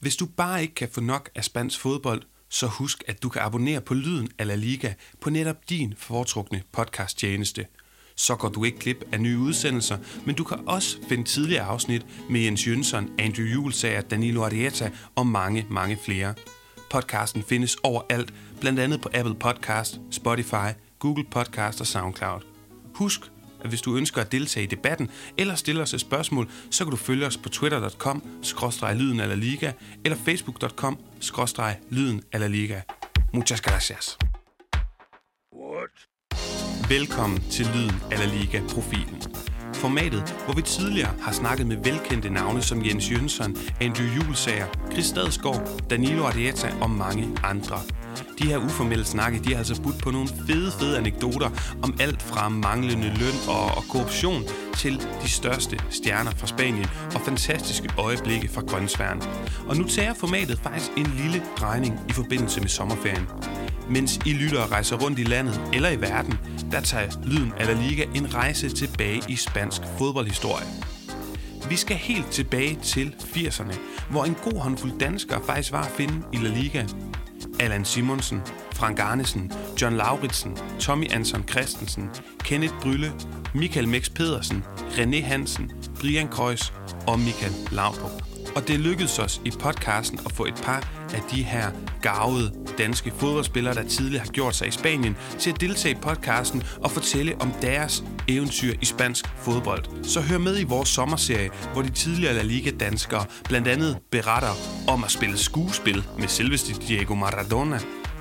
Hvis du bare ikke kan få nok af spansk fodbold, så husk, at du kan abonnere på Lyden af La Liga på netop din foretrukne podcasttjeneste. Så går du ikke glip af nye udsendelser, men du kan også finde tidligere afsnit med Jens Jønsson, Andrew Julesager, Danilo Arieta og mange, mange flere. Podcasten findes overalt, blandt andet på Apple Podcast, Spotify, Google Podcast og SoundCloud. Husk, at hvis du ønsker at deltage i debatten eller stille os et spørgsmål, så kan du følge os på twitter.com lyden eller liga eller facebook.com lyden eller liga. Muchas gracias. What? Velkommen til Lyden eller Liga profilen. Formatet, hvor vi tidligere har snakket med velkendte navne som Jens Jønsson, Andrew Julesager, Chris Stadsgaard, Danilo Arieta og mange andre – de her uformelle snakke, de har altså budt på nogle fede, fede anekdoter om alt fra manglende løn og, og korruption til de største stjerner fra Spanien og fantastiske øjeblikke fra grøntsværen. Og nu tager formatet faktisk en lille drejning i forbindelse med sommerferien. Mens I lytter og rejser rundt i landet eller i verden, der tager Lyden af La Liga en rejse tilbage i spansk fodboldhistorie. Vi skal helt tilbage til 80'erne, hvor en god håndfuld danskere faktisk var at finde i La Liga, Allan Simonsen, Frank Arnesen, John Lauritsen, Tommy Anson Christensen, Kenneth Brylle, Michael Mex Pedersen, René Hansen, Brian Kreuz og Michael Laudrup. Og det lykkedes os i podcasten at få et par af de her gavede danske fodboldspillere, der tidligere har gjort sig i Spanien, til at deltage i podcasten og fortælle om deres eventyr i spansk fodbold. Så hør med i vores sommerserie, hvor de tidligere La Liga-danskere blandt andet beretter om at spille skuespil med selveste Diego Maradona,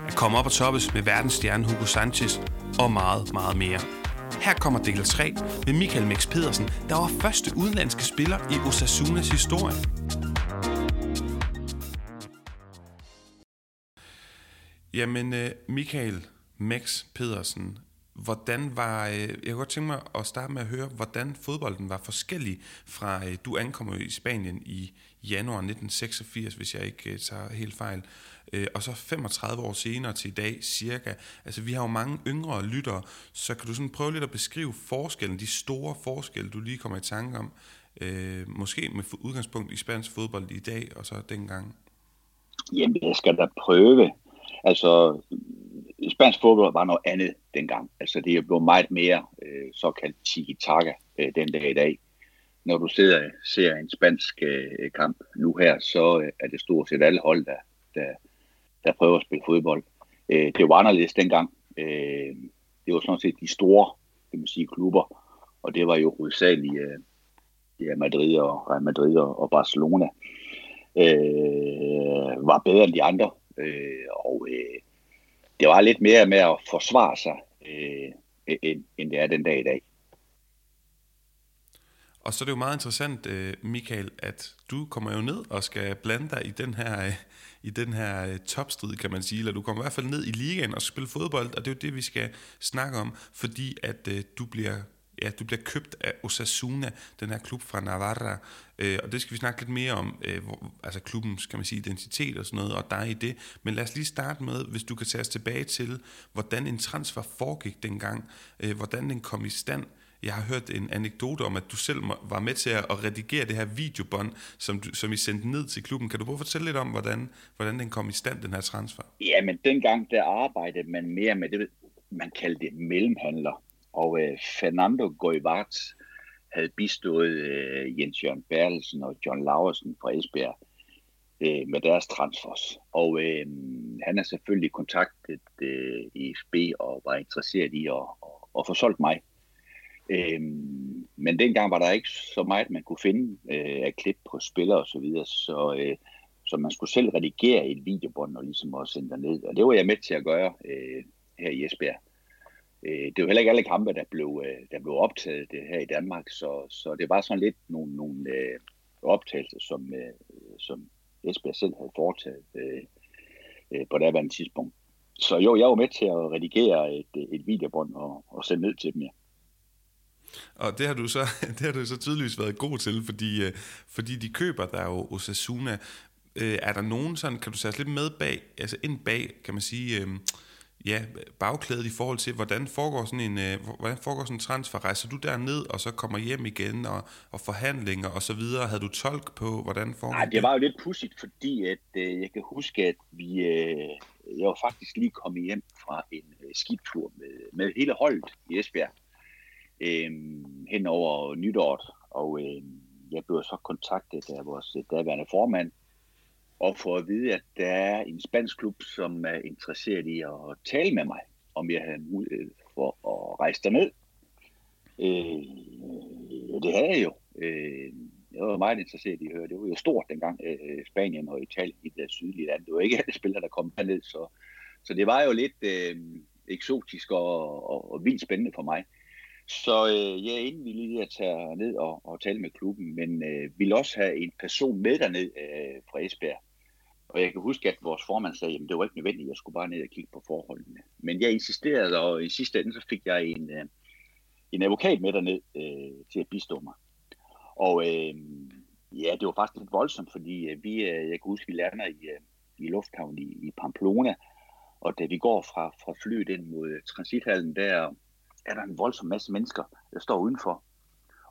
at komme op og toppes med verdensstjerne Hugo Sanchez og meget, meget mere. Her kommer del 3 med Michael Mix Pedersen, der var første udenlandske spiller i Osasunas historie. Jamen, øh, Michael Max Pedersen, hvordan var, øh, jeg kunne godt tænke mig at starte med at høre, hvordan fodbolden var forskellig fra, øh, du ankommer i Spanien i januar 1986, hvis jeg ikke øh, tager helt fejl, øh, og så 35 år senere til i dag cirka. Altså vi har jo mange yngre lyttere, så kan du sådan prøve lidt at beskrive forskellen, de store forskelle, du lige kommer i tanke om, øh, måske med udgangspunkt i spansk fodbold i dag og så dengang? Jamen, jeg skal da prøve. Altså, spansk fodbold var noget andet dengang. Altså, det er blevet meget mere øh, såkaldt tiki-taka øh, den dag i dag. Når du sidder, ser en spansk øh, kamp nu her, så øh, er det stort set alle hold, der, der, der prøver at spille fodbold. Øh, det var anderledes dengang. Øh, det var sådan set de store kan man sige, klubber, og det var jo hovedsageligt øh, ja, Madrid og Real Madrid og, og Barcelona, øh, var bedre end de andre. Øh, og øh, det var lidt mere med at forsvare sig, øh, end, end det er den dag i dag. Og så er det jo meget interessant, øh, Michael, at du kommer jo ned og skal blande dig i den her, øh, i den her øh, topstrid, kan man sige. Eller du kommer i hvert fald ned i ligaen og skal spille fodbold, og det er jo det, vi skal snakke om, fordi at du bliver ja, du bliver købt af Osasuna, den her klub fra Navarra, øh, og det skal vi snakke lidt mere om, øh, hvor, altså klubbens, kan man sige, identitet og sådan noget, og dig i det. Men lad os lige starte med, hvis du kan tage os tilbage til, hvordan en transfer foregik dengang, øh, hvordan den kom i stand. Jeg har hørt en anekdote om, at du selv var med til at redigere det her videobånd, som, du, som I sendte ned til klubben. Kan du prøve at fortælle lidt om, hvordan, hvordan den kom i stand, den her transfer? Ja, men dengang der arbejdede man mere med det, man kaldte det mellemhandler. Og øh, Fernando Goivart havde bistået øh, Jens Jørgen Bertelsen og John Laversen fra Esbjerg øh, med deres transfers. Og øh, han er selvfølgelig kontaktet øh, IFB og var interesseret i at, at, at få solgt mig. Øh, men dengang var der ikke så meget, man kunne finde øh, af klip på spillere osv., så, videre, så, øh, så man skulle selv redigere et videobånd og ligesom også sende ned. Og det var jeg med til at gøre øh, her i Esbjerg øh, det var heller ikke alle kampe, der blev, øh, der blev optaget det her i Danmark, så, så det var sådan lidt nogle, nogle øh, optagelser, som, øh, som Esbjerg selv havde foretaget øh, øh, på det andet tidspunkt. Så jo, jeg var med til at redigere et, øh, et videobånd og, og sende ned til dem, ja. Og det har du så, det har du så tydeligvis været god til, fordi, øh, fordi de køber der jo Osasuna. Øh, er der nogen sådan, kan du sætte lidt med bag, altså ind bag, kan man sige, øh, ja, bagklædet i forhold til, hvordan foregår sådan en, øh, hvordan foregår sådan en transfer? Rejser du derned, og så kommer hjem igen, og, og forhandlinger og så videre? Havde du tolk på, hvordan foregår Nej, det var jo lidt pudsigt, fordi at, øh, jeg kan huske, at vi, øh, jeg var faktisk lige kommet hjem fra en øh, skibtur med, med hele holdet i Esbjerg øh, hen over nytåret, og øh, jeg blev så kontaktet af vores daværende formand, og for at vide, at der er en spansk klub, som er interesseret i at tale med mig, om jeg havde mulighed for at rejse derned. Øh, det havde jeg jo. Øh, jeg var meget interesseret i at høre. Det var jo stort dengang, øh, Spanien og Italien i det sydlige land. Det var ikke alle spillere, der kom derned, så, så det var jo lidt øh, eksotisk og, og, og vildt spændende for mig. Så øh, jeg er indvillig i at tage ned og, og tale med klubben, men øh, vil også have en person med derned øh, fra Esbjerg, og jeg kan huske, at vores formand sagde, at det var ikke nødvendigt, jeg skulle bare ned og kigge på forholdene. Men jeg insisterede, og i sidste ende så fik jeg en, øh, en advokat med derned øh, til at bistå mig. Og øh, ja, det var faktisk lidt voldsomt, fordi øh, vi, øh, jeg kan huske, vi lander i, øh, i lufthavnen i, i Pamplona, og da vi går fra, fra flyet ind mod øh, transithallen, der er der en voldsom masse mennesker, der står udenfor.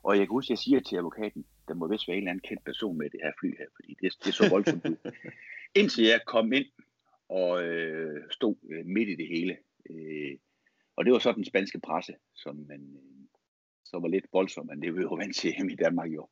Og jeg kan huske, at jeg siger til advokaten, der må vist være en eller anden kendt person med det her fly her, fordi det, det er så voldsomt ud. Indtil jeg kom ind og øh, stod øh, midt i det hele. Øh, og det var så den spanske presse, som man, øh, så var lidt voldsom, men det var jo vant til hjemme i Danmark jo.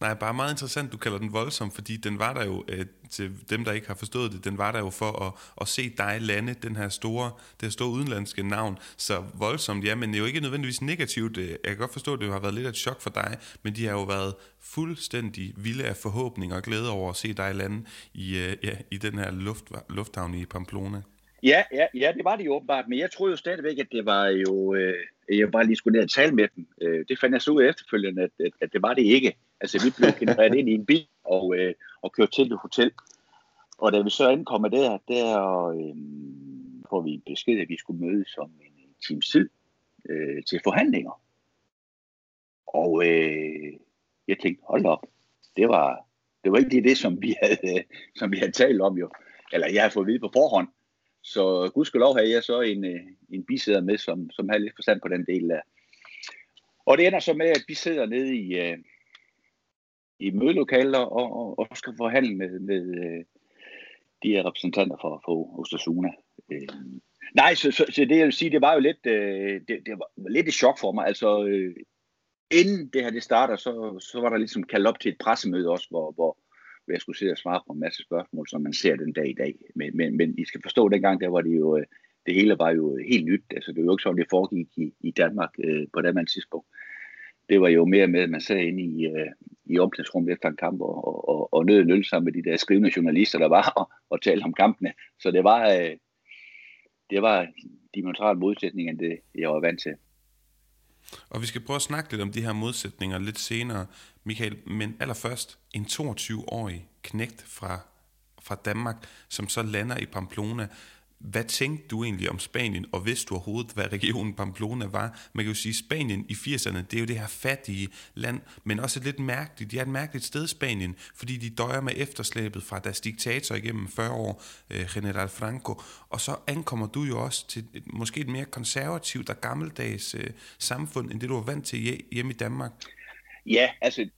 Nej, bare meget interessant, du kalder den voldsom, fordi den var der jo, øh, til dem, der ikke har forstået det, den var der jo for at, at se dig lande, den her store, det her store udenlandske navn. Så voldsomt, ja, men det er jo ikke nødvendigvis negativt. Øh, jeg kan godt forstå, at det har været lidt af et chok for dig, men de har jo været fuldstændig vilde af forhåbning og glæde over at se dig lande i, øh, ja, i den her luft, lufthavn i Pamplona. Ja, ja, ja, det var det jo åbenbart, men jeg troede jo stadigvæk, at det var jo, øh, jeg bare lige skulle ned og tale med dem. Øh, det fandt jeg så ud efterfølgende, at, at, at det var det ikke. Altså, vi blev genereret ind i en bil og, øh, og kørt til et hotel. Og da vi så ankommer der, der øh, får vi besked, at vi skulle mødes om en times tid øh, til forhandlinger. Og øh, jeg tænkte, hold op, det var, det var ikke det, det som, vi havde, øh, som vi havde talt om jo. Eller jeg havde fået at vide på forhånd. Så gudskelov havde jeg så en, øh, en bisæder med, som, som havde lidt forstand på den del der. Og det ender så med, at vi sidder nede i, øh, i mødelokaler og, og, og skal forhandle med, med øh, de her repræsentanter for, for Osasuna. Øh, nej, så, så, så det jeg vil sige, det var jo lidt, øh, det, det var lidt et chok for mig. Altså, øh, inden det her det starter, så, så var der ligesom kaldt op til et pressemøde også, hvor, hvor, hvor jeg skulle sidde og svare på en masse spørgsmål, som man ser den dag i dag. Men, men, men I skal forstå, at dengang der var det jo, øh, det hele var jo helt nyt. Altså, det var jo ikke sådan, det foregik i, i Danmark øh, på det tidspunkt. Det var jo mere med, at man sad inde i, øh, i omklædningsrummet efter en kamp og, og, og nød en øl sammen med de der skrivende journalister, der var og, og talte om kampene. Så det var, øh, det var diametral modsætning end det, jeg var vant til. Og vi skal prøve at snakke lidt om de her modsætninger lidt senere, Michael. Men allerførst, en 22-årig knægt fra, fra Danmark, som så lander i Pamplona. Hvad tænkte du egentlig om Spanien, og vidste du overhovedet, hvad regionen Pamplona var? Man kan jo sige, Spanien i 80'erne, det er jo det her fattige land, men også et lidt mærkeligt, de er et mærkeligt sted, Spanien, fordi de døjer med efterslæbet fra deres diktator igennem 40 år, øh, General Franco, og så ankommer du jo også til et, måske et mere konservativt og gammeldags øh, samfund, end det du var vant til hjemme i Danmark. Ja, altså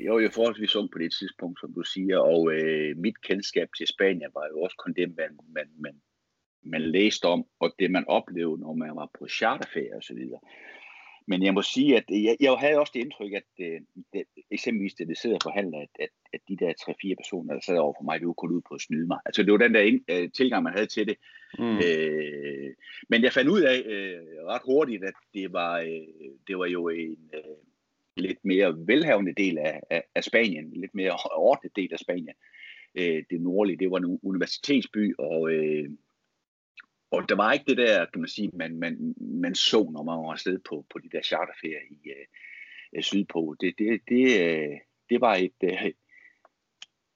jeg var jo forholdsvis ung på det tidspunkt, som du siger, og øh, mit kendskab til Spanien var jo også kun det, man, man, man, man læste om, og det man oplevede, når man var på charterferie osv. Men jeg må sige, at jeg, jeg havde også det indtryk, at øh, det, eksempelvis det, det sidder og forhandler, at, at, at de der 3-4 personer, der sad over for mig, de var kun ud på at snyde mig. Altså det var den der ind, øh, tilgang, man havde til det. Mm. Øh, men jeg fandt ud af øh, ret hurtigt, at det var, øh, det var jo en... Øh, lidt mere velhavende del af, af, af Spanien, lidt mere ordnet del af Spanien. Øh, det nordlige, det var en universitetsby, og, øh, og der var ikke det der, kan man sige, man, man, man så, når man var afsted på, på de der charterferier i øh, øh sydpå. Det, det, det, øh, det var et, øh,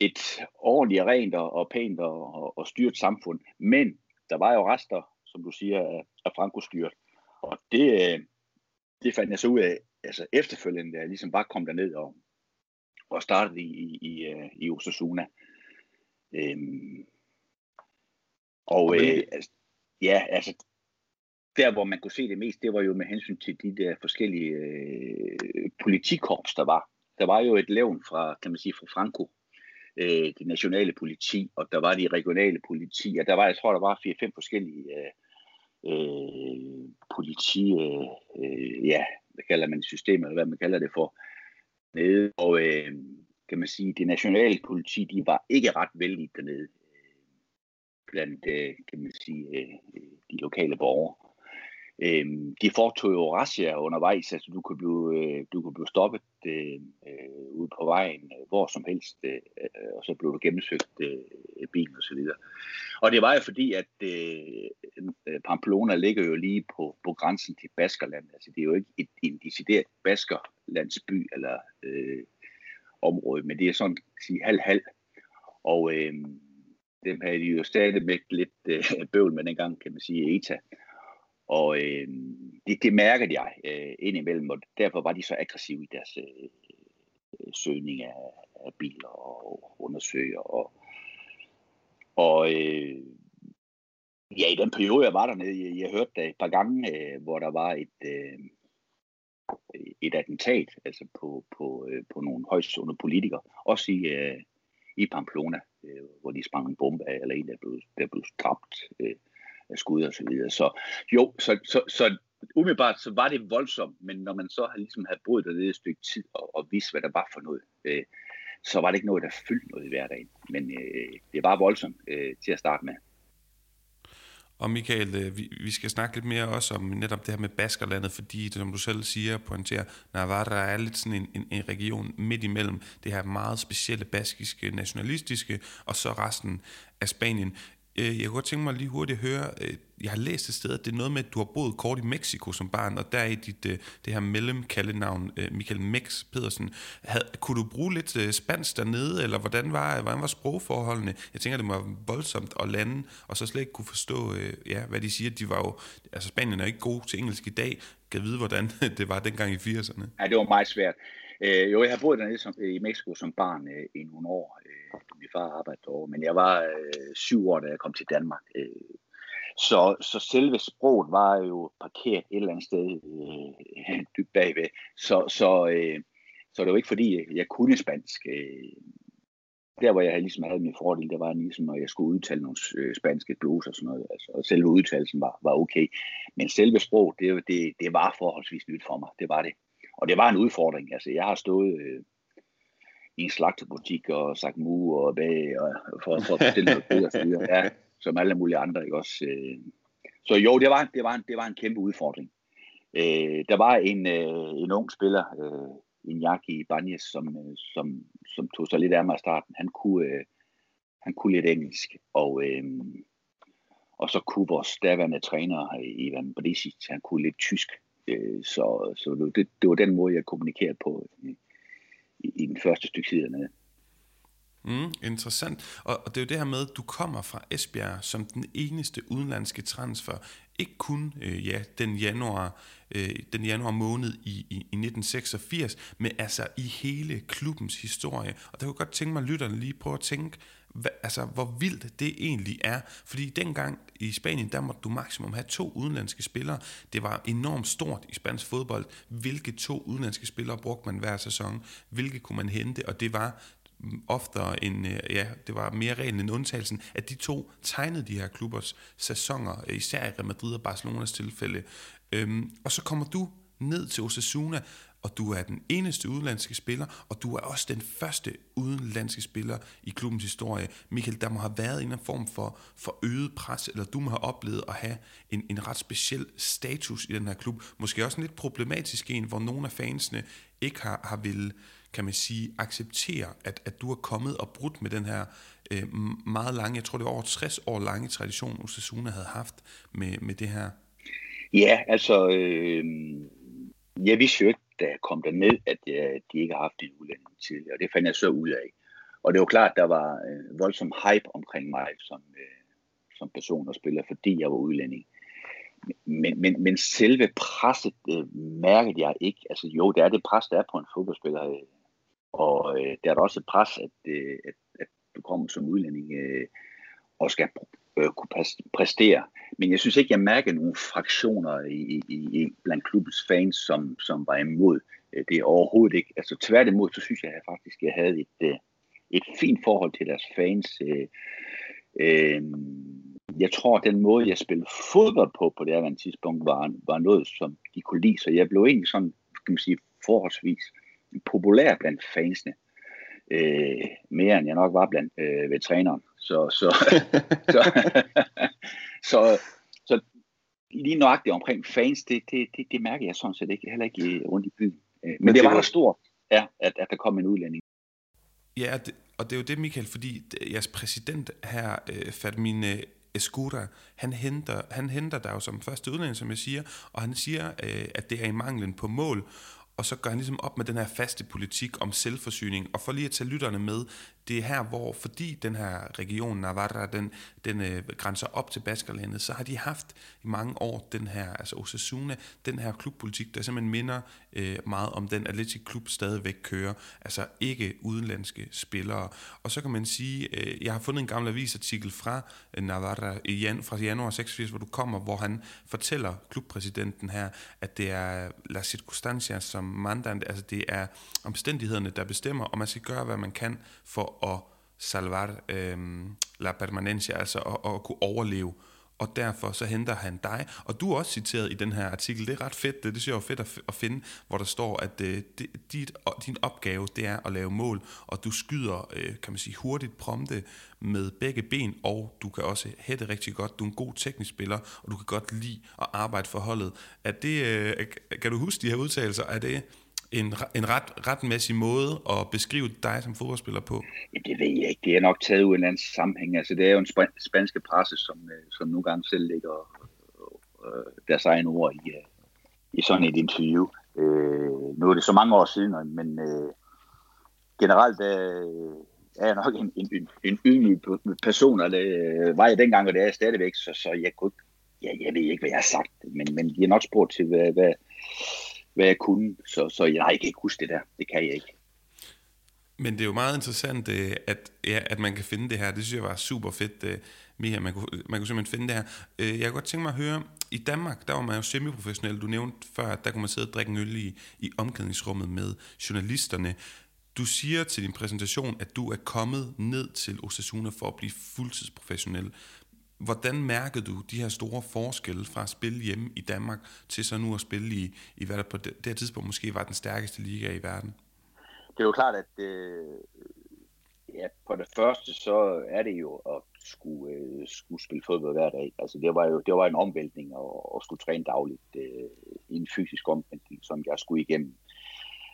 et ordentligt, rent og, og pænt og, og styrt samfund. Men der var jo rester, som du siger, af, af Franco-styret. Og det, øh, det fandt jeg så ud af, altså efterfølgende, jeg ligesom bare kom derned og, og startede i, i, i, øh, i Osasuna. Øhm, Og øh, altså, ja, altså der, hvor man kunne se det mest, det var jo med hensyn til de der forskellige øh, politikorps, der var. Der var jo et levn fra, kan man sige, fra Franco, øh, det nationale politi, og der var de regionale politi, og der var, jeg tror, der var fire-fem forskellige øh, øh, politi, øh, øh, ja, hvad kalder man systemet, eller hvad man kalder det for, nede, og øh, kan man sige, det nationale politi, de var ikke ret vældig dernede, øh, blandt, øh, kan man sige, øh, øh de lokale borgere. Øhm, de foretog jo razzia undervejs, altså du kunne blive, øh, du kunne blive stoppet øh, øh, ude på vejen, øh, hvor som helst, øh, øh, og så blev du gennemsøgt øh, bilen og så videre. Og det var jo fordi, at øh, øh, Pamplona ligger jo lige på, på grænsen til Baskerland, altså det er jo ikke et, en decideret Baskerlandsby eller øh, område, men det er sådan, sige, halv-halv. Og øh, dem havde de jo stadig lidt øh, bøvl med dengang, kan man sige, ETA. Og øh, det, det mærkede jeg øh, indimellem, og derfor var de så aggressive i deres øh, øh, søgning af, af biler og undersøger. Og, og øh, ja, i den periode, jeg var dernede, jeg, jeg hørte det et par gange, øh, hvor der var et, øh, et attentat altså på, på, øh, på nogle højstående politikere, også i, øh, i Pamplona, øh, hvor de sprang en bombe af, eller en, der blev, der blev dræbt. Øh, skud og så videre. Så jo, så, så, så umiddelbart så var det voldsomt, men når man så har ligesom havde boet der et stykke tid og, og vidst, hvad der var for noget, øh, så var det ikke noget, der fyldte noget i hverdagen. Men øh, det var voldsomt øh, til at starte med. Og Michael, øh, vi, vi skal snakke lidt mere også om netop det her med Baskerlandet, fordi som du selv siger, pointerer, Navarra er lidt sådan en, en, en region midt imellem det her meget specielle baskiske, nationalistiske, og så resten af Spanien. Øh, jeg kunne godt tænke mig lige hurtigt at høre, øh, jeg har læst et sted, at det er noget med, at du har boet kort i Mexico som barn, og der er dit, øh, det her mellemkaldenavn, øh, Michael Mex Pedersen. Havde, kunne du bruge lidt spansk dernede, eller hvordan var, hvordan var sprogforholdene? Jeg tænker, det var voldsomt at lande, og så slet ikke kunne forstå, ja, hvad de siger. De var jo, altså Spanien er ikke god til engelsk i dag. Kan vide, hvordan det var dengang i 80'erne? Ja, det var meget svært. Øh, jo, jeg har boet dernede som, i Mexico som barn øh, i nogle år. Øh, min far arbejdede derovre, men jeg var øh, syv år, da jeg kom til Danmark. Øh, så, så selve sproget var jo parkeret et eller andet sted øh, dybt bagved. Så, så, øh, så det var ikke fordi, jeg, kunne spansk. Øh, der, hvor jeg ligesom havde min fordel, det var ligesom, når jeg skulle udtale nogle øh, spanske gloser og sådan noget. Altså, og selve udtalelsen var, var okay. Men selve sproget, det, det, det var forholdsvis nyt for mig. Det var det. Og det var en udfordring. Altså, jeg har stået øh, i en slagterbutik og sagt mu og bag og for, for at bestille noget kød og styre. Ja, som alle mulige andre, ikke også? Øh, så jo, det var, det var, en, det var en kæmpe udfordring. Øh, der var en, øh, en ung spiller, øh, Iñaki Banjes, som, øh, som, som tog sig lidt af mig i starten. Han kunne, øh, han kunne lidt engelsk, og, øh, og så kunne vores daværende træner, Ivan Brisic, han kunne lidt tysk. Øh, så så det, det var den måde, jeg kommunikerede på øh, i, i den første stykke tid dernede. Mm, interessant. Og, og det er jo det her med, at du kommer fra Esbjerg som den eneste udenlandske transfer. Ikke kun øh, ja, den januar, øh, den januar måned i, i, i 1986, men altså i hele klubbens historie. Og der kunne godt tænke mig, at lytterne lige prøve at tænke, hva, altså, hvor vildt det egentlig er. Fordi dengang i Spanien, der måtte du maksimum have to udenlandske spillere. Det var enormt stort i spansk fodbold. Hvilke to udenlandske spillere brugte man hver sæson? Hvilke kunne man hente? Og det var oftere end, øh, ja, det var mere reglen end undtagelsen, at de to tegnede de her klubbers sæsoner, især i Real Madrid og Barcelonas tilfælde. Øhm, og så kommer du ned til Osasuna, og du er den eneste udenlandske spiller, og du er også den første udenlandske spiller i klubbens historie. Michael, der må have været en form for, for øget pres, eller du må have oplevet at have en, en ret speciel status i den her klub. Måske også en lidt problematisk en, hvor nogle af fansene ikke har, har ville, kan man sige, acceptere, at, at du er kommet og brudt med den her øh, meget lange, jeg tror det var over 60 år lange tradition, Osasuna havde haft med, med det her. Ja, altså, øh, jeg vidste jo ikke, da jeg kom derned, at jeg, de ikke har haft en udlænding tidligere, og det fandt jeg så ud af. Og det var klart, at der var øh, voldsom hype omkring mig som, øh, som person og spiller, fordi jeg var udlænding. Men, men, men selve presset øh, mærkede jeg ikke. Altså jo, det er det pres, der er på en fodboldspiller. Øh, og øh, der er der også et pres, at, øh, at, at du kommer som udlænding øh, og skal øh, kunne præstere. Men jeg synes ikke, jeg mærker nogle fraktioner i, i, i blandt klubbens fans, som, som var imod øh, det overhovedet ikke. Altså tværtimod, så synes jeg at faktisk, at jeg havde et, øh, et fint forhold til deres fans. Øh, øh, jeg tror, at den måde, jeg spillede fodbold på på det her tidspunkt, var, var noget, som de kunne lide. Så jeg blev egentlig sådan, kan man sige, forholdsvis populær blandt fansene øh, mere end jeg nok var blandt øh, ved træneren. Så, så, så, så, så lige nøjagtigt omkring fans, det, det, det, det mærker jeg sådan set ikke, heller ikke rundt i byen. Øh, men, Men det var da stort, ja, at, at der kom en udlænding. Ja, det, og det er jo det, Michael, fordi jeres præsident her, øh, Fatmine Escura, han henter, han henter dig jo som første udlænding, som jeg siger, og han siger, øh, at det er i manglen på mål, og så gør han ligesom op med den her faste politik om selvforsyning. Og for lige at tage lytterne med, det er her, hvor fordi den her region Navarra, den, den øh, grænser op til Baskerlandet, så har de haft i mange år den her, altså Osasuna, den her klubpolitik, der simpelthen minder øh, meget om den Atletic Klub stadigvæk kører, altså ikke udenlandske spillere. Og så kan man sige, øh, jeg har fundet en gammel avisartikel fra øh, Navarra i jan, fra januar 86, hvor du kommer, hvor han fortæller klubpræsidenten her, at det er la circunstancia som mandan, altså det er omstændighederne, der bestemmer, og man skal gøre, hvad man kan for at salvar øh, la permanencia, altså at, at kunne overleve. Og derfor så henter han dig. Og du er også citeret i den her artikel. Det er ret fedt. Det, det synes jeg er fedt at, at finde, hvor der står, at øh, dit, din opgave det er at lave mål, og du skyder, øh, kan man sige, hurtigt prompte med begge ben, og du kan også hætte rigtig godt. Du er en god teknisk spiller, og du kan godt lide at arbejde for holdet. Er det, øh, kan du huske de her udtalelser? Er det, en, en ret, retmæssig måde at beskrive dig som fodboldspiller på? Ja, det ved jeg ikke. Det er nok taget ud af en anden sammenhæng. Altså, det er jo en sp- spanske presse, som, øh, som nogle gange selv lægger øh, øh deres egen ord i, øh, i sådan et interview. Øh, nu er det så mange år siden, men øh, generelt øh, er jeg nok en, en, en, en ydmyg person, og det øh, var jeg dengang, og det er jeg stadigvæk, så, så jeg kunne ja, jeg ved ikke, hvad jeg har sagt, men, men de har nok spurgt til, hvad, hvad, hvad jeg kunne, så, så jeg kan ikke huske det der. Det kan jeg ikke. Men det er jo meget interessant, øh, at, ja, at man kan finde det her. Det synes jeg var super fedt, øh, Mia. Man kunne, man kunne simpelthen finde det her. Øh, jeg kunne godt tænke mig at høre, i Danmark, der var man jo semiprofessionel. Du nævnte før, at der kunne man sidde og drikke en øl i, i omklædningsrummet med journalisterne. Du siger til din præsentation, at du er kommet ned til Osasuna for at blive fuldtidsprofessionel. Hvordan mærkede du de her store forskelle fra at spille hjemme i Danmark til så nu at spille i, i hvad der på det, det her tidspunkt måske var den stærkeste liga i verden? Det er jo klart, at øh, ja, på det første så er det jo at skulle, øh, skulle spille fodbold hver dag. Altså det var jo det var en omvæltning at, at skulle træne dagligt. Øh, en fysisk omvæltning, som jeg skulle igennem.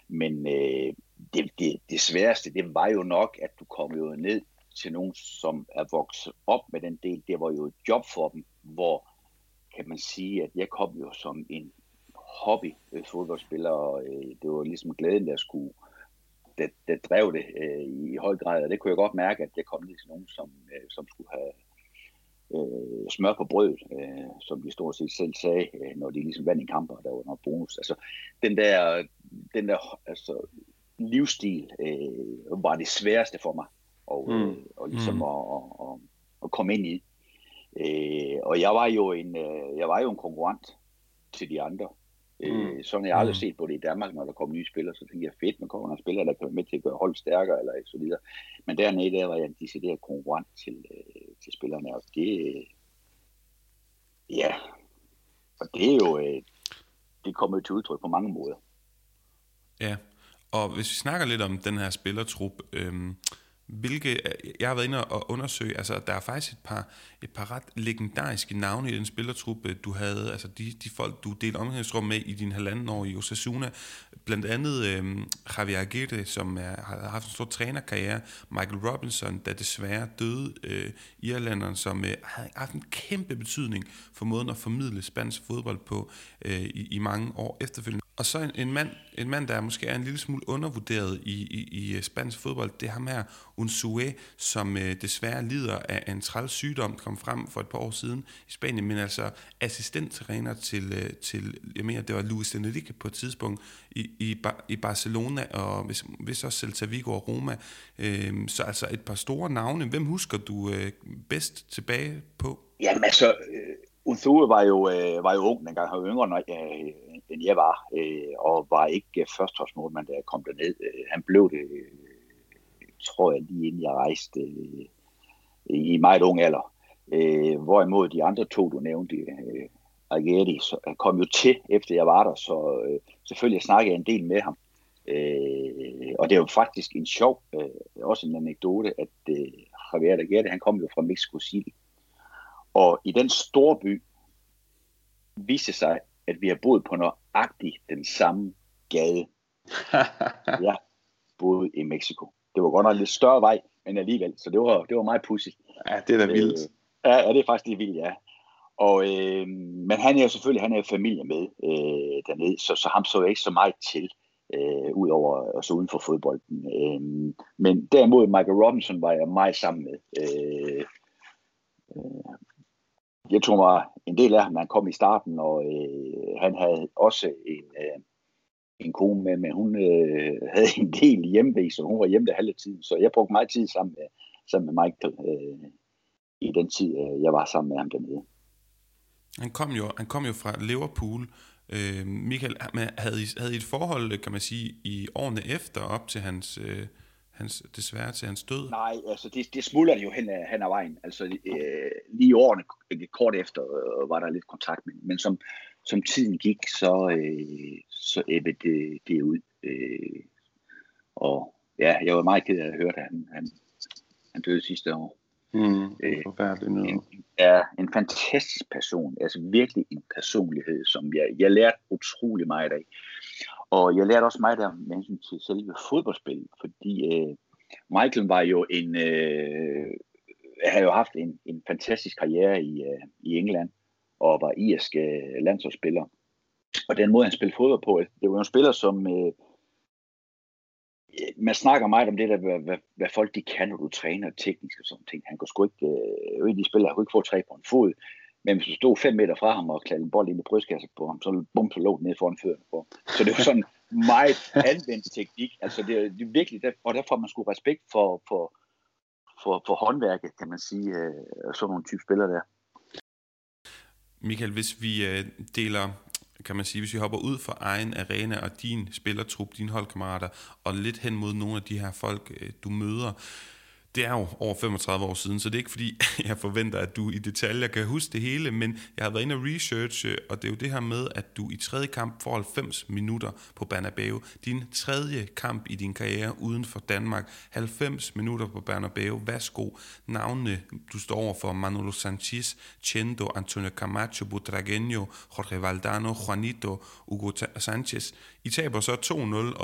Men øh, det, det, det sværeste, det var jo nok, at du kom jo ned til nogen, som er vokset op med den del. Det var jo et job for dem, hvor kan man sige, at jeg kom jo som en hobby øh, fodboldspiller, og øh, det var ligesom glæden, der skulle det, det drev det øh, i høj grad, og det kunne jeg godt mærke, at jeg kom lige til nogen, som, øh, som skulle have øh, smør på brød, øh, som de stort set selv sagde, øh, når de ligesom vandt en kamp, og der var noget bonus. Altså, den der, den der altså, livsstil øh, var det sværeste for mig og, mm. og ligesom mm. at, at, at, at komme ind i. Øh, og jeg var jo en øh, jeg var jo en konkurrent til de andre. Øh, mm. Sådan har jeg aldrig mm. set på det i Danmark, når der kommer nye spillere, så tænker jeg, fedt, man kommer nogle spillere, der kan være med til at gøre holdet stærkere, eller så videre. Men dernede, der var jeg en decideret konkurrent til, øh, til spillerne, og det, øh, ja, og det er jo, øh, det kommer jo til udtryk på mange måder. Ja, og hvis vi snakker lidt om den her spillertrup, øh, hvilke, jeg har været inde og undersøge, altså der er faktisk et par, et par ret legendariske navne i den spillertruppe, du havde, altså de, de folk, du delte omgangsrum med i din halvanden år i Osasuna, blandt andet øh, Javier Aguirre, som er, har haft en stor trænerkarriere, Michael Robinson, der desværre døde, øh, irlanderen, som øh, har haft en kæmpe betydning for måden at formidle spansk fodbold på øh, i, i mange år efterfølgende. Og så en, en, mand, en mand, der måske er en lille smule undervurderet i, i, i øh, spansk fodbold, det er ham her, Unzue, som øh, desværre lider af en træls sygdom, kom frem for et par år siden i Spanien, men altså assistenttræner til, øh, til jeg mener, det var Luis Enrique på et tidspunkt i, i, i Barcelona, og hvis, hvis også Celta Vigo og Roma. Øh, så altså et par store navne. Hvem husker du øh, bedst tilbage på? Jamen altså, øh, Unzue var jo, øh, var jo ung dengang, han var yngre, når, øh, end jeg var, øh, og var ikke øh, førsteholdsmålmand, da jeg kom derned. Øh, han blev det, øh, tror jeg, lige inden jeg rejste øh, i meget ung alder. Øh, hvorimod de andre to, du nævnte, øh, Ageri, så kom jo til, efter jeg var der, så øh, selvfølgelig snakkede jeg en del med ham. Øh, og det er jo faktisk en sjov, øh, også en anekdote, at øh, Javier Ageri, han kom jo fra Mexico City. Og i den store by viste sig, at vi har boet på nøjagtigt den samme gade. ja, boet i Mexico. Det var godt nok lidt større vej, men alligevel, så det var, det var meget pudsigt. Ja, det er da vildt. Øh, ja, ja, det er faktisk lidt vildt, ja. Og, øh, men han er jo selvfølgelig han er jo familie med øh, dernede, så, så ham så jeg ikke så meget til, øh, ud over altså uden for fodbolden. Øh, men derimod Michael Robinson var jeg meget sammen med. Øh, øh, jeg tog mig en del af ham, han kom i starten, og øh, han havde også en, øh, en kone med, men hun øh, havde en del hjemme, så hun var hjemme der halve tiden. Så jeg brugte meget tid sammen med, sammen med Michael øh, i den tid, øh, jeg var sammen med ham dernede. Han kom jo, han kom jo fra Liverpool. Øh, Michael, havde I, havde I et forhold, kan man sige, i årene efter op til hans... Øh hans, desværre til hans død? Nej, altså det, det smuldrer jo hen ad, hen ad vejen. Altså øh, lige årene, kort efter, øh, var der lidt kontakt med Men som, som tiden gik, så, øh, så æbbede det, det ud. Øh, og ja, jeg var meget ked af at høre, at han, han, han døde sidste år. Mm, øh, en, ja, en fantastisk person. Altså virkelig en personlighed, som jeg, jeg lærte utrolig meget af. Og jeg lærte også meget der med hensyn til selve fodboldspillet, fordi øh, Michael var jo en, øh, havde jo haft en, en fantastisk karriere i, øh, i England, og var irsk øh, landsholdsspiller. Og den måde, han spillede fodbold på, øh, det var jo en spiller, som... Øh, øh, man snakker meget om det der, hvad, hvad, hvad folk de kan, når du træner teknisk og sådan ting. Han kunne sgu ikke, øh, de spiller, kunne ikke få tre på en fod. Men hvis du stod 5 meter fra ham og klædte en bold ind i brystkassen på ham, så bum, så lå den ned foran fødderne på Så det var sådan meget anvendt teknik. Altså det, det er virkelig, der, og derfor man skulle respekt for, for, for, for håndværket, kan man sige, øh, sådan nogle type spillere der. Michael, hvis vi øh, deler kan man sige, hvis vi hopper ud fra egen arena og din spillertrup, dine holdkammerater, og lidt hen mod nogle af de her folk, øh, du møder, det er jo over 35 år siden, så det er ikke fordi, jeg forventer, at du i detaljer kan huske det hele, men jeg har været inde og researche, og det er jo det her med, at du i tredje kamp får 90 minutter på Bernabeu. Din tredje kamp i din karriere uden for Danmark. 90 minutter på Bernabeu. Værsgo. Navnene, du står over for Manolo Sanchez, Chendo, Antonio Camacho, Butragueño, Jorge Valdano, Juanito, Hugo Sanchez. I taber så 2-0,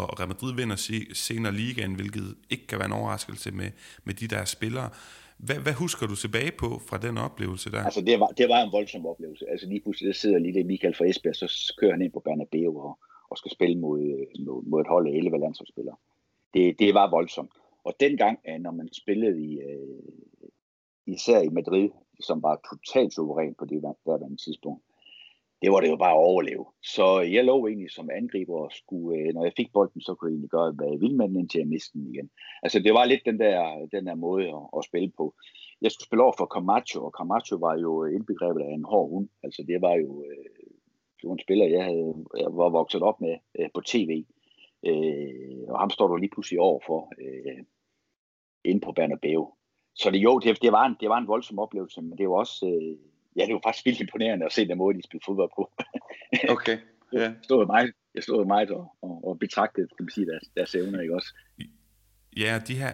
og Real Madrid vinder senere ligaen, hvilket ikke kan være en overraskelse med, med de der spillere. Hvad, hvad husker du tilbage på fra den oplevelse der? Altså, det var, det var en voldsom oplevelse. Altså, lige pludselig der sidder lige det Michael fra Esbjerg, så kører han ind på Bernabeu og, og skal spille mod, øh, mod, mod et hold af 11 landsholdsspillere. Det, det var voldsomt. Og dengang, øh, når man spillede i, øh, især i Madrid, som var totalt suveræn på det der der var en tidspunkt, det var det jo bare at overleve. Så jeg lå egentlig som angriber og skulle, øh, når jeg fik bolden, så kunne jeg egentlig gøre, hvad jeg ville med den, indtil jeg mistede den igen. Altså det var lidt den der, den der måde at, at spille på. Jeg skulle spille over for Camacho, og Camacho var jo indbegrebet af en hård hund. Altså det var jo øh, det var en spiller, jeg, havde, jeg var vokset op med øh, på tv. Øh, og ham står du lige pludselig over for øh, inde på Bernabeu. Så det, jo, det, det, var en, det var en voldsom oplevelse, men det var også... Øh, ja, det var faktisk vildt imponerende at se den måde, de spillede fodbold på. okay, ja. Jeg stod meget, jeg stod meget og, og, og betragtede, kan man sige, deres, deres evner, ikke også? Ja, de her,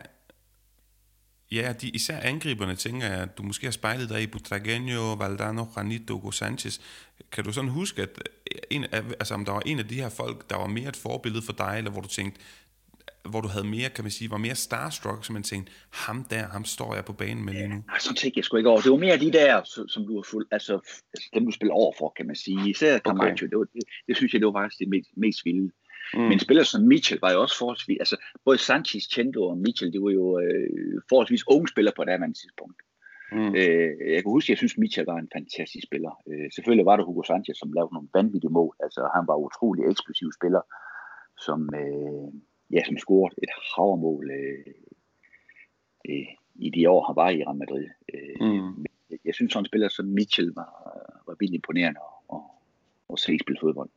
Ja, de, især angriberne tænker jeg, at du måske har spejlet dig i Butragueño, Valdano, Juanito, Hugo Sanchez. Kan du sådan huske, at en, altså, om der var en af de her folk, der var mere et forbillede for dig, eller hvor du tænkte, hvor du havde mere, kan man sige, var mere starstruck, så man tænkte, ham der, ham står jeg på banen med lige nu? Ja, sådan tænkte jeg sgu ikke over. Det var mere de der, som du har fuld, altså, dem du spiller over for, kan man sige. Især Camacho, okay. det, var, det, det, synes jeg, det var faktisk det mest, mest vilde. Mm. Men spillere som Mitchell var jo også forholdsvis, altså både Sanchez, Chendo og Mitchell, det var jo øh, forholdsvis unge spillere på det andet tidspunkt. Mm. Øh, jeg kan huske, at jeg synes, Mitchell var en fantastisk spiller. Øh, selvfølgelig var det Hugo Sanchez, som lavede nogle vanvittige mål. Altså, han var utrolig eksplosiv spiller, som, øh, ja, som scorede et havermål øh, øh, i de år, han var i Real Madrid. Øh, mm. jeg, jeg synes, sådan en spiller som Mitchell var, var vildt imponerende at, at, at se spille fodbold.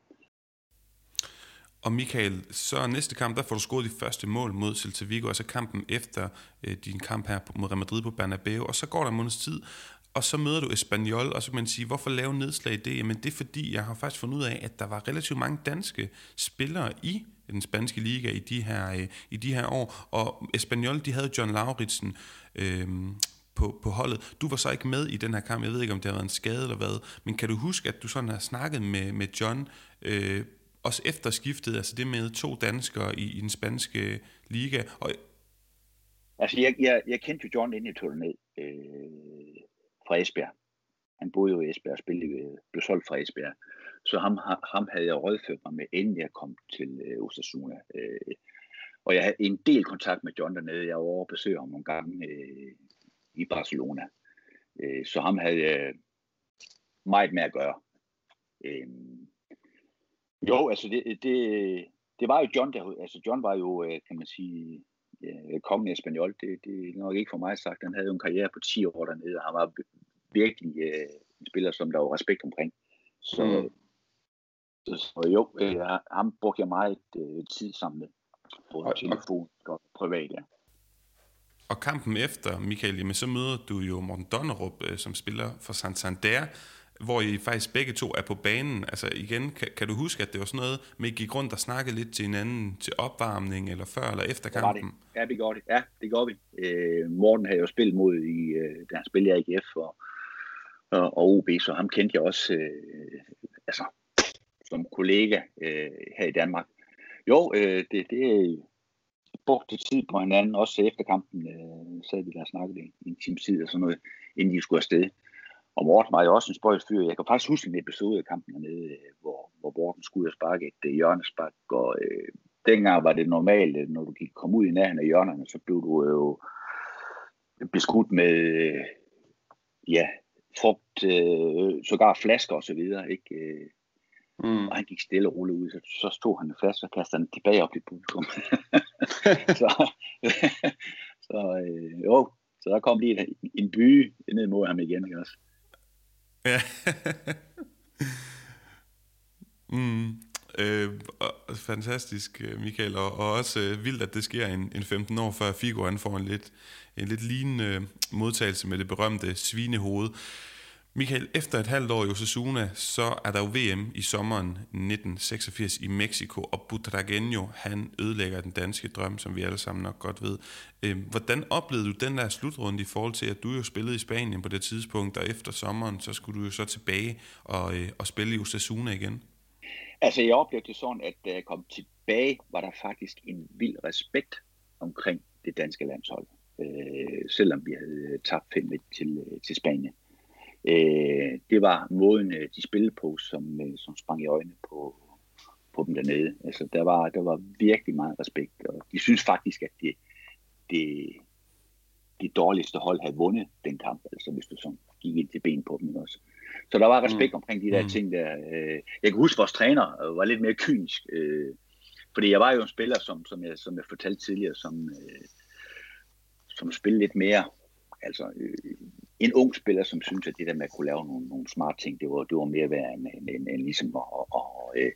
Og Michael, så næste kamp, der får du scoret de første mål mod Celta Vigo, altså kampen efter øh, din kamp her mod Real Madrid på Bernabeu, og så går der en måneds tid, og så møder du Espanyol, og så kan man sige, hvorfor lave nedslag i det? Jamen det er fordi, jeg har faktisk fundet ud af, at der var relativt mange danske spillere i den spanske liga i de her, øh, i de her år, og Espanyol, de havde John Lauritsen, øh, på, på holdet. Du var så ikke med i den her kamp. Jeg ved ikke, om det har været en skade eller hvad. Men kan du huske, at du sådan har snakket med, med John øh, også efter skiftet, altså det med to danskere i, i den spanske øh, liga. Og... Altså, jeg, jeg, jeg kendte jo John, inden jeg tog ned øh, fra Esbjerg. Han boede jo i Esbjerg og spillede, øh, blev solgt fra Esbjerg. Så ham, ham havde jeg rådført mig med, inden jeg kom til øh, Osasuna. Øh, og jeg havde en del kontakt med John dernede. Jeg var over og besøgte ham nogle gange øh, i Barcelona. Øh, så ham havde jeg meget med at gøre. Øh, jo, altså det, det, det var jo John, der, altså John var jo, øh, kan man sige, øh, kongen af Espanol. Det, det er nok ikke for mig sagt. Han havde jo en karriere på 10 år dernede, og han var virkelig øh, en spiller, som der var respekt omkring. Så, mm så, jo, uh, ham brugte jeg meget uh, tid sammen med. Både telefon og privat, ja. Og kampen efter, Michael, jamen, så møder du jo Morten Donnerup, som spiller for Santander hvor I faktisk begge to er på banen. Altså igen, kan, kan du huske, at det var sådan noget, med I gik rundt og snakkede lidt til hinanden til opvarmning, eller før eller efter kampen? Det. Ja, det gjorde det. Ja, det gjorde vi. Øh, Morten havde jo spillet mod, i, øh, da han spillede i AGF og, og, og OB, så ham kendte jeg også øh, altså, som kollega øh, her i Danmark. Jo, øh, det, det brugte tid på hinanden, også efter kampen øh, sad vi der og snakkede i en times tid og sådan noget, inden de skulle afsted. Og Morten var jo også en spøjs fyr. Jeg kan faktisk huske en episode af kampen hernede, øh, hvor, hvor Morten skulle ud og sparke et uh, hjørnespark. Og øh, dengang var det normalt, at når du gik kom ud i nærheden af hjørnerne, så blev du jo beskudt med øh, ja, frugt, øh, sågar flasker og så videre, ikke? Mm. Og han gik stille og roligt ud, så, så stod han flaske og kastede den tilbage op i publikum. så så øh, jo, så der kom lige en, en by ned mod ham igen, ikke også? Ja. mm. Øh, fantastisk, Michael, og, og også øh, vildt, at det sker en, en 15 år før Figo han får en lidt, en lidt lignende modtagelse med det berømte svinehoved. Michael, efter et halvt år i Osasuna, så er der jo VM i sommeren 1986 i Mexico, og Butragueño, han ødelægger den danske drøm, som vi alle sammen nok godt ved. Øhm, hvordan oplevede du den der slutrunde i forhold til, at du jo spillede i Spanien på det tidspunkt, og efter sommeren, så skulle du jo så tilbage og, øh, og spille i Osasuna igen? Altså, jeg oplevede det sådan, at da jeg kom tilbage, var der faktisk en vild respekt omkring det danske landshold, øh, selvom vi havde tabt 5 til, øh, til Spanien øh, det var måden, øh, de spillede på, som, øh, som sprang i øjnene på, på dem dernede. Altså, der var, der var virkelig meget respekt, og de synes faktisk, at det, det, det dårligste hold havde vundet den kamp, altså hvis du sådan gik ind til ben på dem også. Så der var respekt mm. omkring de der mm. ting der. Øh, jeg kan huske, at vores træner var lidt mere kynisk, øh, fordi jeg var jo en spiller, som, som, jeg, som jeg fortalte tidligere, som, øh, som spillede lidt mere, altså øh, en ung spiller, som synes, at det der med at kunne lave nogle, nogle smart ting, det var, det var mere værd end, end, end, end ligesom at, og, øh,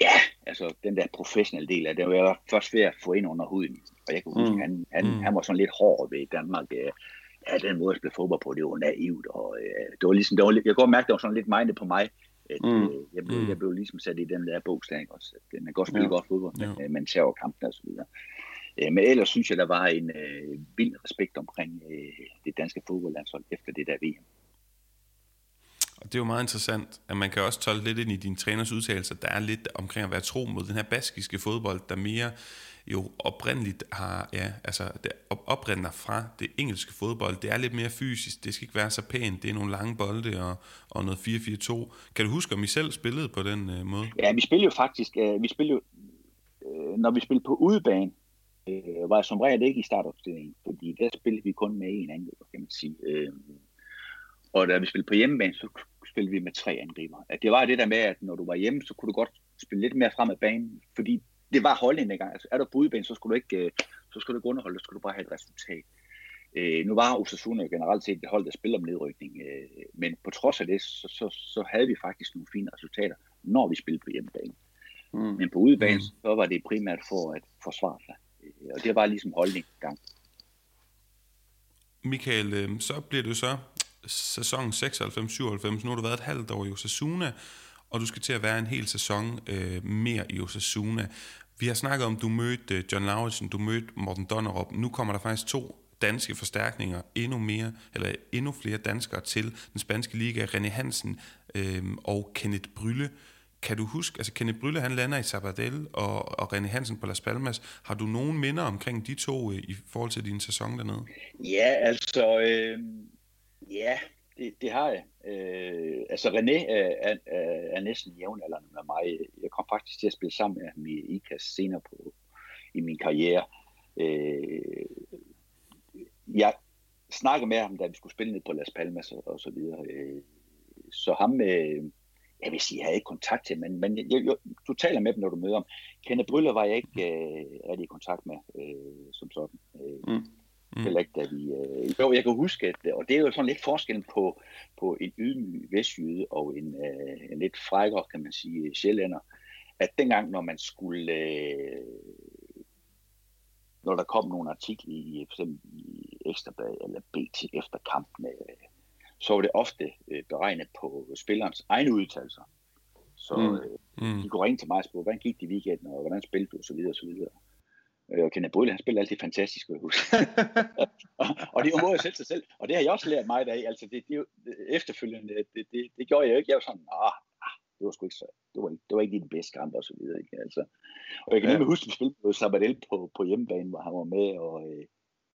ja, altså den der professionelle del af det, var jeg først ved at få ind under huden. Og jeg kan huske, mm. han, han, mm. han var sådan lidt hård ved Danmark. Øh, ja, den måde, jeg spillede fodbold på, det var naivt. Og øh, det var ligesom, det var, jeg kan godt mærke, det var sådan lidt mindet på mig. At, mm. øh, jeg, blev, mm. jeg blev ligesom sat i den der bogslag også. At, øh, man kan godt spille ja. godt fodbold, men ja. man ser kampen og så videre. Øh, men ellers synes jeg, der var en øh, vild respekt omkring øh, det danske fodboldlandshold efter det der VM. Og det er jo meget interessant, at man kan også tolke lidt ind i din træners udtalelser, der er lidt omkring at være tro mod den her baskiske fodbold, der mere jo oprindeligt har, ja, altså det oprinder fra det engelske fodbold. Det er lidt mere fysisk, det skal ikke være så pænt, det er nogle lange bolde og, og noget 4-4-2. Kan du huske, om I selv spillede på den uh, måde? Ja, vi spillede jo faktisk, uh, vi spillede jo, uh, når vi spillede på udebane, uh, var som regel ikke i startopstillingen, fordi der spillede vi kun med en angriber, kan man sige. Uh, og da vi spillede på hjemmebane, så spillede vi med tre angriber. At det var det der med, at når du var hjemme, så kunne du godt spille lidt mere frem af banen, fordi det var holdningen dengang. Altså, er du på udebane, så skulle du ikke, øh, så skulle du ikke underholde, så skulle du bare have et resultat. Øh, nu var Osasuna jo generelt set det hold, der spiller om nedrykning, øh, men på trods af det, så, så, så havde vi faktisk nogle fine resultater, når vi spillede på hjemmebane. Mm. Men på udebane, mm. så var det primært for at forsvare sig. Og det var ligesom holdning gang. Michael, øhm, så bliver du så sæson 96-97, nu har du været et halvt år i Osasuna, og du skal til at være en hel sæson øh, mere i Osasuna. Vi har snakket om, du mødte øh, John Lauritsen, du mødte Morten Donnerup. Nu kommer der faktisk to danske forstærkninger, endnu mere, eller endnu flere danskere til den spanske liga, René Hansen øh, og Kenneth Brylle. Kan du huske, altså Kenneth Brylle, han lander i Sabadell, og, og René Hansen på Las Palmas. Har du nogen minder omkring de to øh, i forhold til din sæson dernede? Ja, altså, øh, ja, det, det har jeg. Øh, altså René er, er, er næsten jævnaldrende med mig. Jeg kom faktisk til at spille sammen med ham i IKAS senere på, i min karriere. Øh, jeg snakkede med ham, da vi skulle spille ned på Las Palmas og, og så videre. Øh, så ham, øh, jeg vil sige, jeg havde ikke kontakt til, men, men jeg, jeg, du taler med dem, når du møder ham. Kenneth Bryller var jeg ikke øh, rigtig i kontakt med, øh, som sådan. Øh, mm. Mm. Heller ikke, da vi... Øh, jo, jeg kan huske, at, og det er jo sådan lidt forskellen på, på en ydmyg vestjyde og en, øh, en lidt frækker, kan man sige, sjællænder, at dengang, når man skulle... Øh, når der kom nogle artikler i, for eksempel i Ekstrabladet eller BT efter kampen, øh, så var det ofte øh, beregnet på spillerens egne udtalelser. Så mm. Øh, mm. de kunne ringe til mig og spørge, hvordan gik det i weekenden, og hvordan spillede du, osv. osv. Øh, og Kenneth Brylle, han spiller altid fantastisk, jeg og det er jo måde at sætte sig selv. Og det har jeg også lært mig af. Altså, det, det, efterfølgende, det, det, det, gjorde jeg jo ikke. Jeg var sådan, ah, det var sgu ikke så, det var, det var ikke den bedste kamp og så videre. Ikke? Altså, og jeg kan nemlig huske, at vi spillede på Sabadell på, på hjemmebane, hvor han var med, og øh,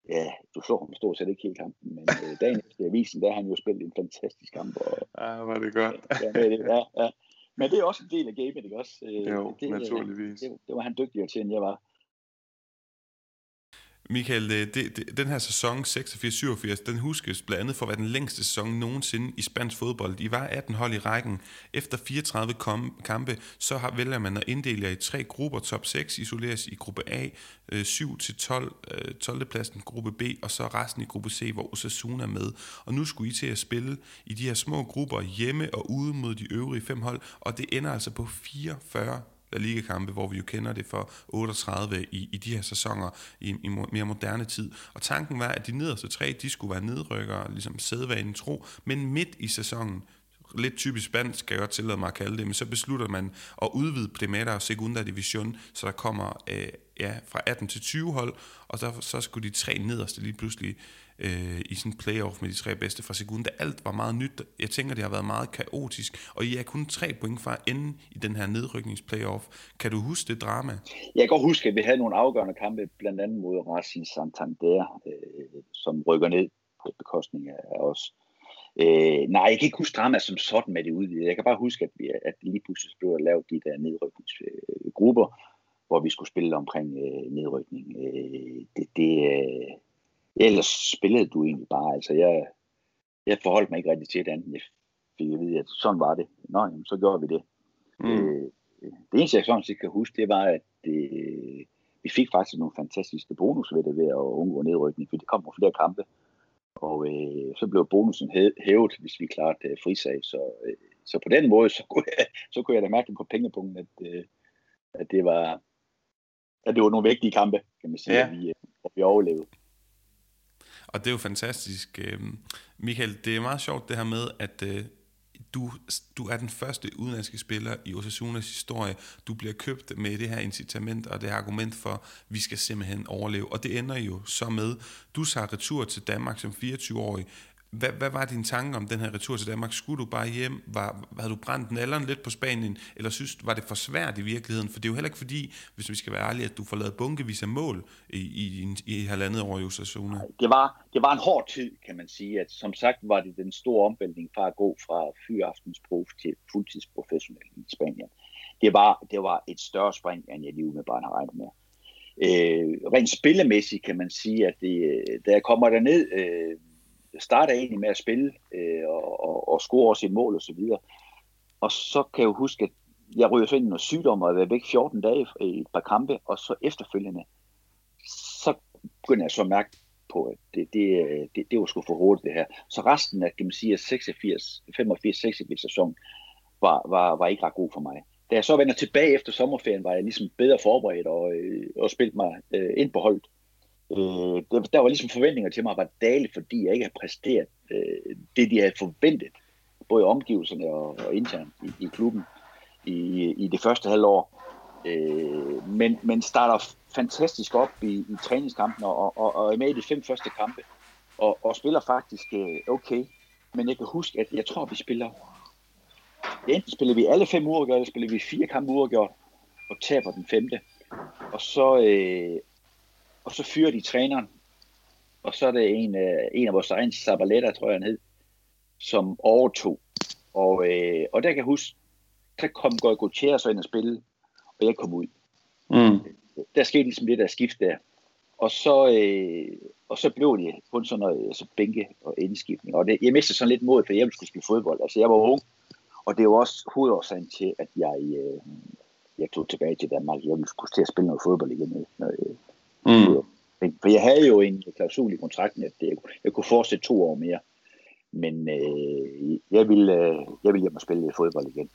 ja, du så ham stort set ikke hele kampen, men øh, dagen efter avisen, der har han jo spillet en fantastisk kamp. Og, ja, var det godt. ja, det, ja, ja. Men det er også en del af gamet, ikke også? Øh, jo, det, naturligvis. Det, det, var han dygtigere til, end jeg var. Michael, det, det, den her sæson 86-87, den huskes blandt andet for at være den længste sæson nogensinde i spansk fodbold. I var 18 hold i rækken. Efter 34 kom, kampe, så har, vælger man at inddele jer i tre grupper. Top 6 isoleres i gruppe A, 7-12, øh, 12. Øh, Pladsen gruppe B, og så resten i gruppe C, hvor Osasuna er med. Og nu skulle I til at spille i de her små grupper hjemme og ude mod de øvrige fem hold, og det ender altså på 44 La Liga-kampe, hvor vi jo kender det for 38 i, i de her sæsoner i, i mere moderne tid. Og tanken var, at de nederste tre, de skulle være nedrykkere, ligesom sædvanen tro, men midt i sæsonen, lidt typisk spansk, skal jeg godt tillade mig at kalde det, men så beslutter man at udvide Primera og Segunda Division, så der kommer øh, ja, fra 18 til 20 hold, og så, så skulle de tre nederste lige pludselig øh, i sådan en playoff med de tre bedste fra Segunda. Alt var meget nyt. Jeg tænker, det har været meget kaotisk, og I er kun tre point fra enden i den her nedrykningsplayoff. Kan du huske det drama? Jeg kan godt huske, at vi havde nogle afgørende kampe, blandt andet mod Racing Santander, øh, som rykker ned på bekostning af os. Øh, nej, jeg kan ikke huske drama som sådan med det udvidede. Jeg kan bare huske, at, vi, at lige pludselig blev lavet de der nedrykningsgrupper, hvor vi skulle spille omkring øh, nedrykning. Øh, det, det, øh, ellers spillede du egentlig bare. Altså, jeg, jeg forholdt mig ikke rigtig til det andet. Jeg fik at vide, at sådan var det. Nå, jamen, så gjorde vi det. Mm. Øh, det eneste, jeg sådan set kan huske, det var, at det, vi fik faktisk nogle fantastiske bonus ved det ved at undgå nedrykning, for det kom på flere kampe. Og øh, så blev bonusen hævet, hvis vi klarede øh, frisag. Så, øh, så på den måde, så kunne jeg, så kunne jeg da mærke på pengepunkten, at, øh, at, det var, at det var nogle vigtige kampe, kan man sige, ja. at vi, at vi overlevede. Og det er jo fantastisk. Øhm, Michael, det er meget sjovt det her med, at øh, du, du er den første udenlandske spiller i Osasunas historie. Du bliver købt med det her incitament og det her argument for, at vi skal simpelthen overleve. Og det ender jo så med, du tager retur til Danmark som 24-årig, hvad, hvad var din tanke om den her retur til Danmark? Skulle du bare hjem? Var, havde du brændt nalleren lidt på Spanien? Eller synes var det for svært i virkeligheden? For det er jo heller ikke fordi, hvis vi skal være ærlige, at du får lavet bunkevis af mål i, i, i, i halvandet år i Osasuna. Det var, det var en hård tid, kan man sige. At, som sagt var det den store omvæltning fra at gå fra fyraftensprof til fuldtidsprofessionel i Spanien. Det var, det var et større spring, end jeg lige umiddelbart har regnet med. Øh, rent spillemæssigt kan man sige, at det, da jeg kommer derned, øh, starter egentlig med at spille øh, og, og, og score også et mål og så videre. Og så kan jeg jo huske, at jeg ryger så ind i noget sygdom og er væk 14 dage i et par kampe, og så efterfølgende, så begynder jeg så at mærke på, at det, det, øh, det, det var sgu for hurtigt det her. Så resten af, kan man sige, 86, 85-86 sæson var, var, var ikke ret god for mig. Da jeg så vender tilbage efter sommerferien, var jeg ligesom bedre forberedt og, øh, og spillet mig øh, ind på holdet. Øh, der, var ligesom forventninger til mig var dale, fordi jeg ikke havde præsteret øh, det, de havde forventet, både i omgivelserne og, og internt i, i klubben i, i det første halvår. Øh, men, men starter fantastisk op i, i træningskampen og, og, og er med i de fem første kampe og, og spiller faktisk øh, okay. Men jeg kan huske, at jeg tror, at vi spiller enten spiller vi alle fem uger, eller spiller vi fire kampe uger og taber den femte. Og så, øh, og så fyrer de træneren, og så er det en, øh, en af vores egne Sabaletter, tror jeg han hed, som overtog. Og, øh, og der kan jeg huske, der kom Goy Gutierrez ind og spille, og jeg kom ud. Mm. Der skete ligesom det der skift der. Og så, øh, og så blev det kun sådan noget altså bænke og indskiftning. Og det, jeg mistede sådan lidt mod, for jeg skulle spille fodbold. Altså jeg var ung, og det var også hovedårsagen til, at jeg, øh, jeg tog tilbage til Danmark. Jeg ville skulle til at spille noget fodbold igen. Når, øh, Mm. For jeg havde jo en klausul i kontrakten, at jeg, jeg kunne fortsætte to år mere. Men øh, jeg, ville, øh, jeg ville hjem og spille fodbold igen.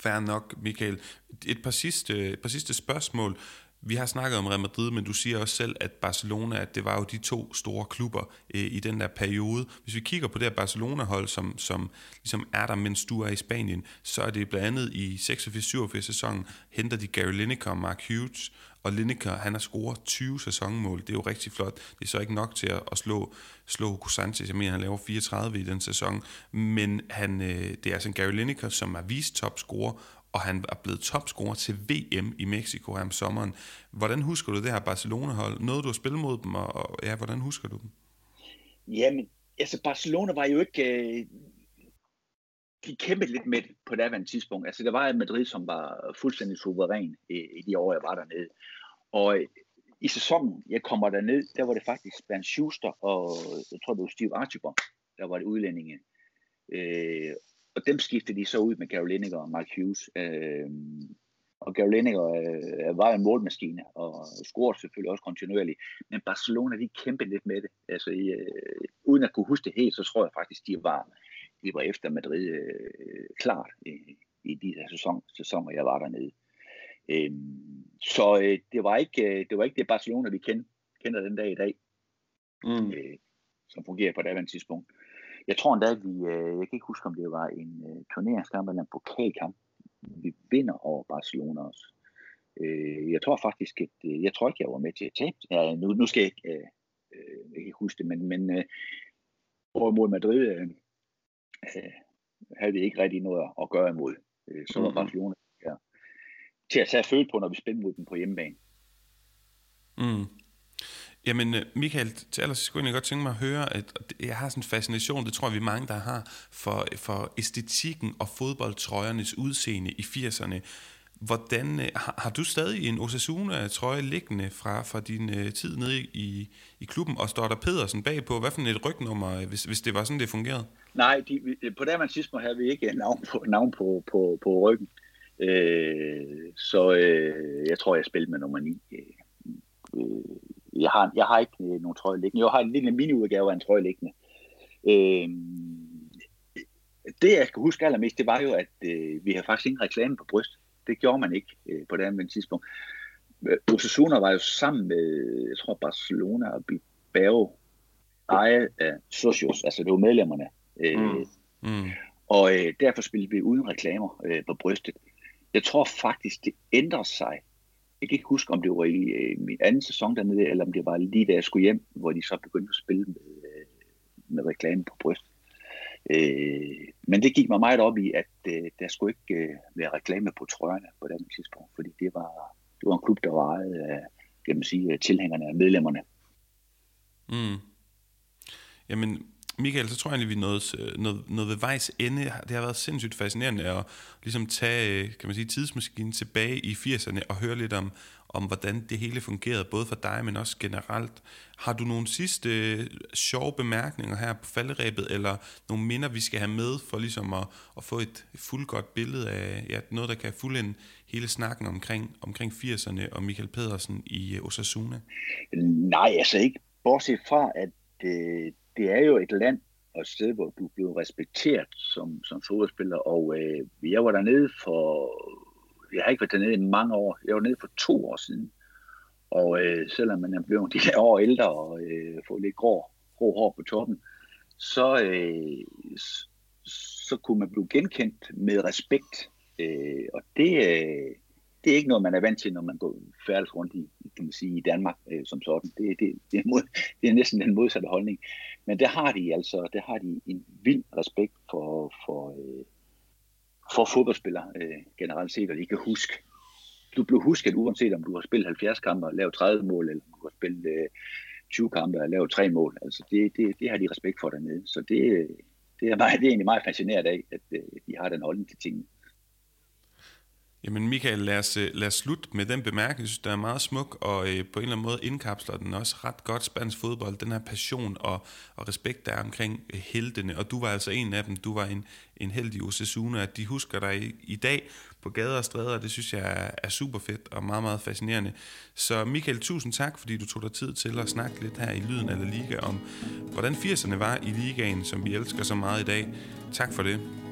Færre nok, Michael. Et par sidste, et par sidste spørgsmål. Vi har snakket om Real Madrid, men du siger også selv, at Barcelona, at det var jo de to store klubber øh, i den der periode. Hvis vi kigger på det her Barcelona-hold, som, som ligesom er der, mens du er i Spanien, så er det blandt andet i 86-87 sæsonen, henter de Gary Lineker og Mark Hughes, og Lineker, han har scoret 20 sæsonmål. Det er jo rigtig flot. Det er så ikke nok til at, at slå, slå Hugo Sanchez. Jeg mener, han laver 34 i den sæson. Men han, øh, det er altså en Gary Lineker, som er vist topscorer, og han er blevet topscorer til VM i Mexico her om sommeren. Hvordan husker du det her Barcelona-hold? Noget du har spillet mod dem, og, og ja, hvordan husker du dem? Jamen, altså Barcelona var jo ikke... Øh, de kæmpede lidt med på det andet tidspunkt. Altså, der var et Madrid, som var fuldstændig suveræn i, i de år, jeg var dernede. Og i sæsonen, jeg kommer derned, der var det faktisk Bernd Schuster og jeg tror, det var Steve Archibald, der var det udlændinge. Øh, og dem skiftede de så ud med Gary Lineker og Mark Hughes. Øh, og Gary Lineker øh, var en målmaskine, og scorede selvfølgelig også kontinuerligt. Men Barcelona, de kæmpede lidt med det. Altså, øh, uden at kunne huske det helt, så tror jeg faktisk, de var, de var efter Madrid øh, klart i, i de her sæson, sæsoner, jeg var dernede. Øh, så øh, det, var ikke, øh, det var ikke det Barcelona, vi kender, kender den dag i dag, mm. øh, som fungerer på det tidspunkt. Jeg tror endda, at vi, øh, jeg kan ikke huske, om det var en øh, turneringskamp eller en pokalkamp, vi vinder over Barcelona også. Øh, jeg tror faktisk, at øh, jeg tror ikke, jeg var med til at tabe. Ja, nu, nu skal jeg ikke, øh, øh, jeg kan ikke huske det, men, men øh, mod Madrid øh, øh, havde vi ikke rigtig noget at gøre imod. Øh, så var mm. Barcelona til at tage føle på, når vi spiller mod dem på hjemmebane. Mm. Jamen, øh, Michael, til allersidst skulle jeg godt tænke mig at høre, at jeg har sådan en fascination, det tror jeg, vi mange, der har, for, for æstetikken og fodboldtrøjernes udseende i 80'erne. Hvordan, øh, har, har du stadig en Osasuna-trøje liggende fra, fra din uh, tid nede i, i klubben, og står der Pedersen bagpå? Hvad for et rygnummer, hvis, hvis det var sådan, det fungerede? Nej, de, på det her tidspunkt havde vi ikke navn på, navn på, på, på ryggen. Øh, så øh, jeg tror, jeg spillede med nummer 9. Øh, jeg, har, jeg har ikke øh, nogen trøje liggende. Jeg har en lille mini-udgave af en trøje liggende. Øh, det, jeg kan huske allermest, det var jo, at øh, vi havde faktisk ingen reklame på bryst. Det gjorde man ikke øh, på det andet tidspunkt. Øh, Osasuna var jo sammen med, jeg tror, Barcelona og Bilbao, ejet af Socios, altså det var medlemmerne. Øh, mm. Mm. Og øh, derfor spillede vi uden reklamer øh, på brystet. Jeg tror faktisk, det ændrer sig. Jeg kan ikke huske, om det var i øh, min anden sæson dernede, eller om det var lige da jeg skulle hjem, hvor de så begyndte at spille med, øh, reklame på bryst. Øh, men det gik mig meget op i, at øh, der skulle ikke øh, være reklame på trøjerne på det tidspunkt, fordi det var, det var en klub, der var ejet af kan man sige, tilhængerne af medlemmerne. Mm. Jamen, Michael, så tror jeg egentlig, vi er noget, øh, noget, noget ved vejs ende. Det har været sindssygt fascinerende at ligesom tage øh, kan man sige, tidsmaskinen tilbage i 80'erne og høre lidt om, om hvordan det hele fungerede, både for dig, men også generelt. Har du nogle sidste øh, sjove bemærkninger her på falderæbet, eller nogle minder, vi skal have med, for ligesom at, at få et fuldgodt billede af ja, noget, der kan fuldende hele snakken omkring, omkring 80'erne og Michael Pedersen i øh, Osasuna? Nej, altså ikke. Bortset fra, at øh, det er jo et land og et sted, hvor du blev respekteret som, som fodboldspiller, og øh, jeg var dernede for jeg har ikke været dernede i mange år. Jeg var nede for to år siden. Og øh, selvom man er blevet de der år ældre og øh, får lidt grå, grå hår på toppen, så, øh, så kunne man blive genkendt med respekt. Øh, og det, øh, det er ikke noget, man er vant til, når man går færdes rundt i, kan man sige, i Danmark øh, som sådan. Det, det, det, er mod, det er næsten den modsatte holdning. Men der har de altså der har de en vild respekt for, for, øh, for fodboldspillere øh, generelt set, og de kan huske. Du bliver husket uanset om du har spillet 70 kampe og lavet 30 mål, eller om du har spillet øh, 20 kampe og lavet 3 mål. Altså det, det, det har de respekt for dernede. Så det, øh, det, er, meget, det er egentlig meget fascineret af, at øh, de har den holdning til tingene. Jamen Michael, lad os, øh, lad os slutte med den bemærkning, jeg synes, der er meget smuk, og øh, på en eller anden måde indkapsler den også ret godt spansk fodbold, den her passion og, og respekt, der er omkring øh, heltene, og du var altså en af dem, du var en, en heldig Osasuna, at de husker dig i, i dag på gader og stræder, det synes jeg er, er super fedt og meget, meget fascinerende. Så Michael, tusind tak, fordi du tog dig tid til at snakke lidt her i Lyden af La Liga om, hvordan 80'erne var i ligaen, som vi elsker så meget i dag. Tak for det.